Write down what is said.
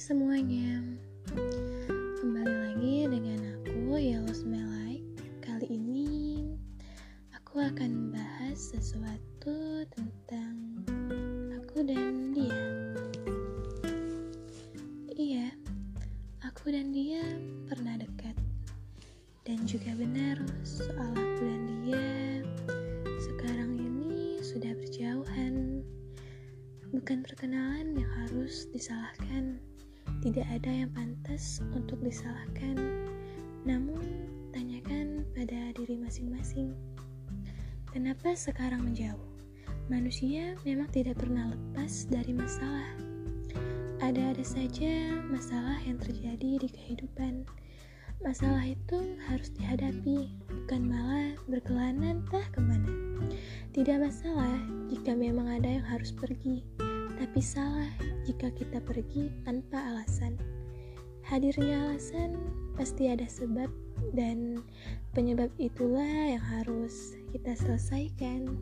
semuanya. Kembali lagi dengan aku Yelos Melai Kali ini aku akan bahas sesuatu tentang aku dan dia. Iya, aku dan dia pernah dekat. Dan juga benar soal aku dan dia Sekarang ini sudah berjauhan. Bukan perkenalan yang harus disalahkan, tidak ada yang pantas untuk disalahkan. Namun, tanyakan pada diri masing-masing, kenapa sekarang menjauh? Manusia memang tidak pernah lepas dari masalah. Ada-ada saja masalah yang terjadi di kehidupan. Masalah itu harus dihadapi, bukan malah berkelana entah ke mana. Tidak masalah jika memang ada yang harus pergi, tapi salah jika kita pergi tanpa alasan. Hadirnya alasan pasti ada sebab, dan penyebab itulah yang harus kita selesaikan.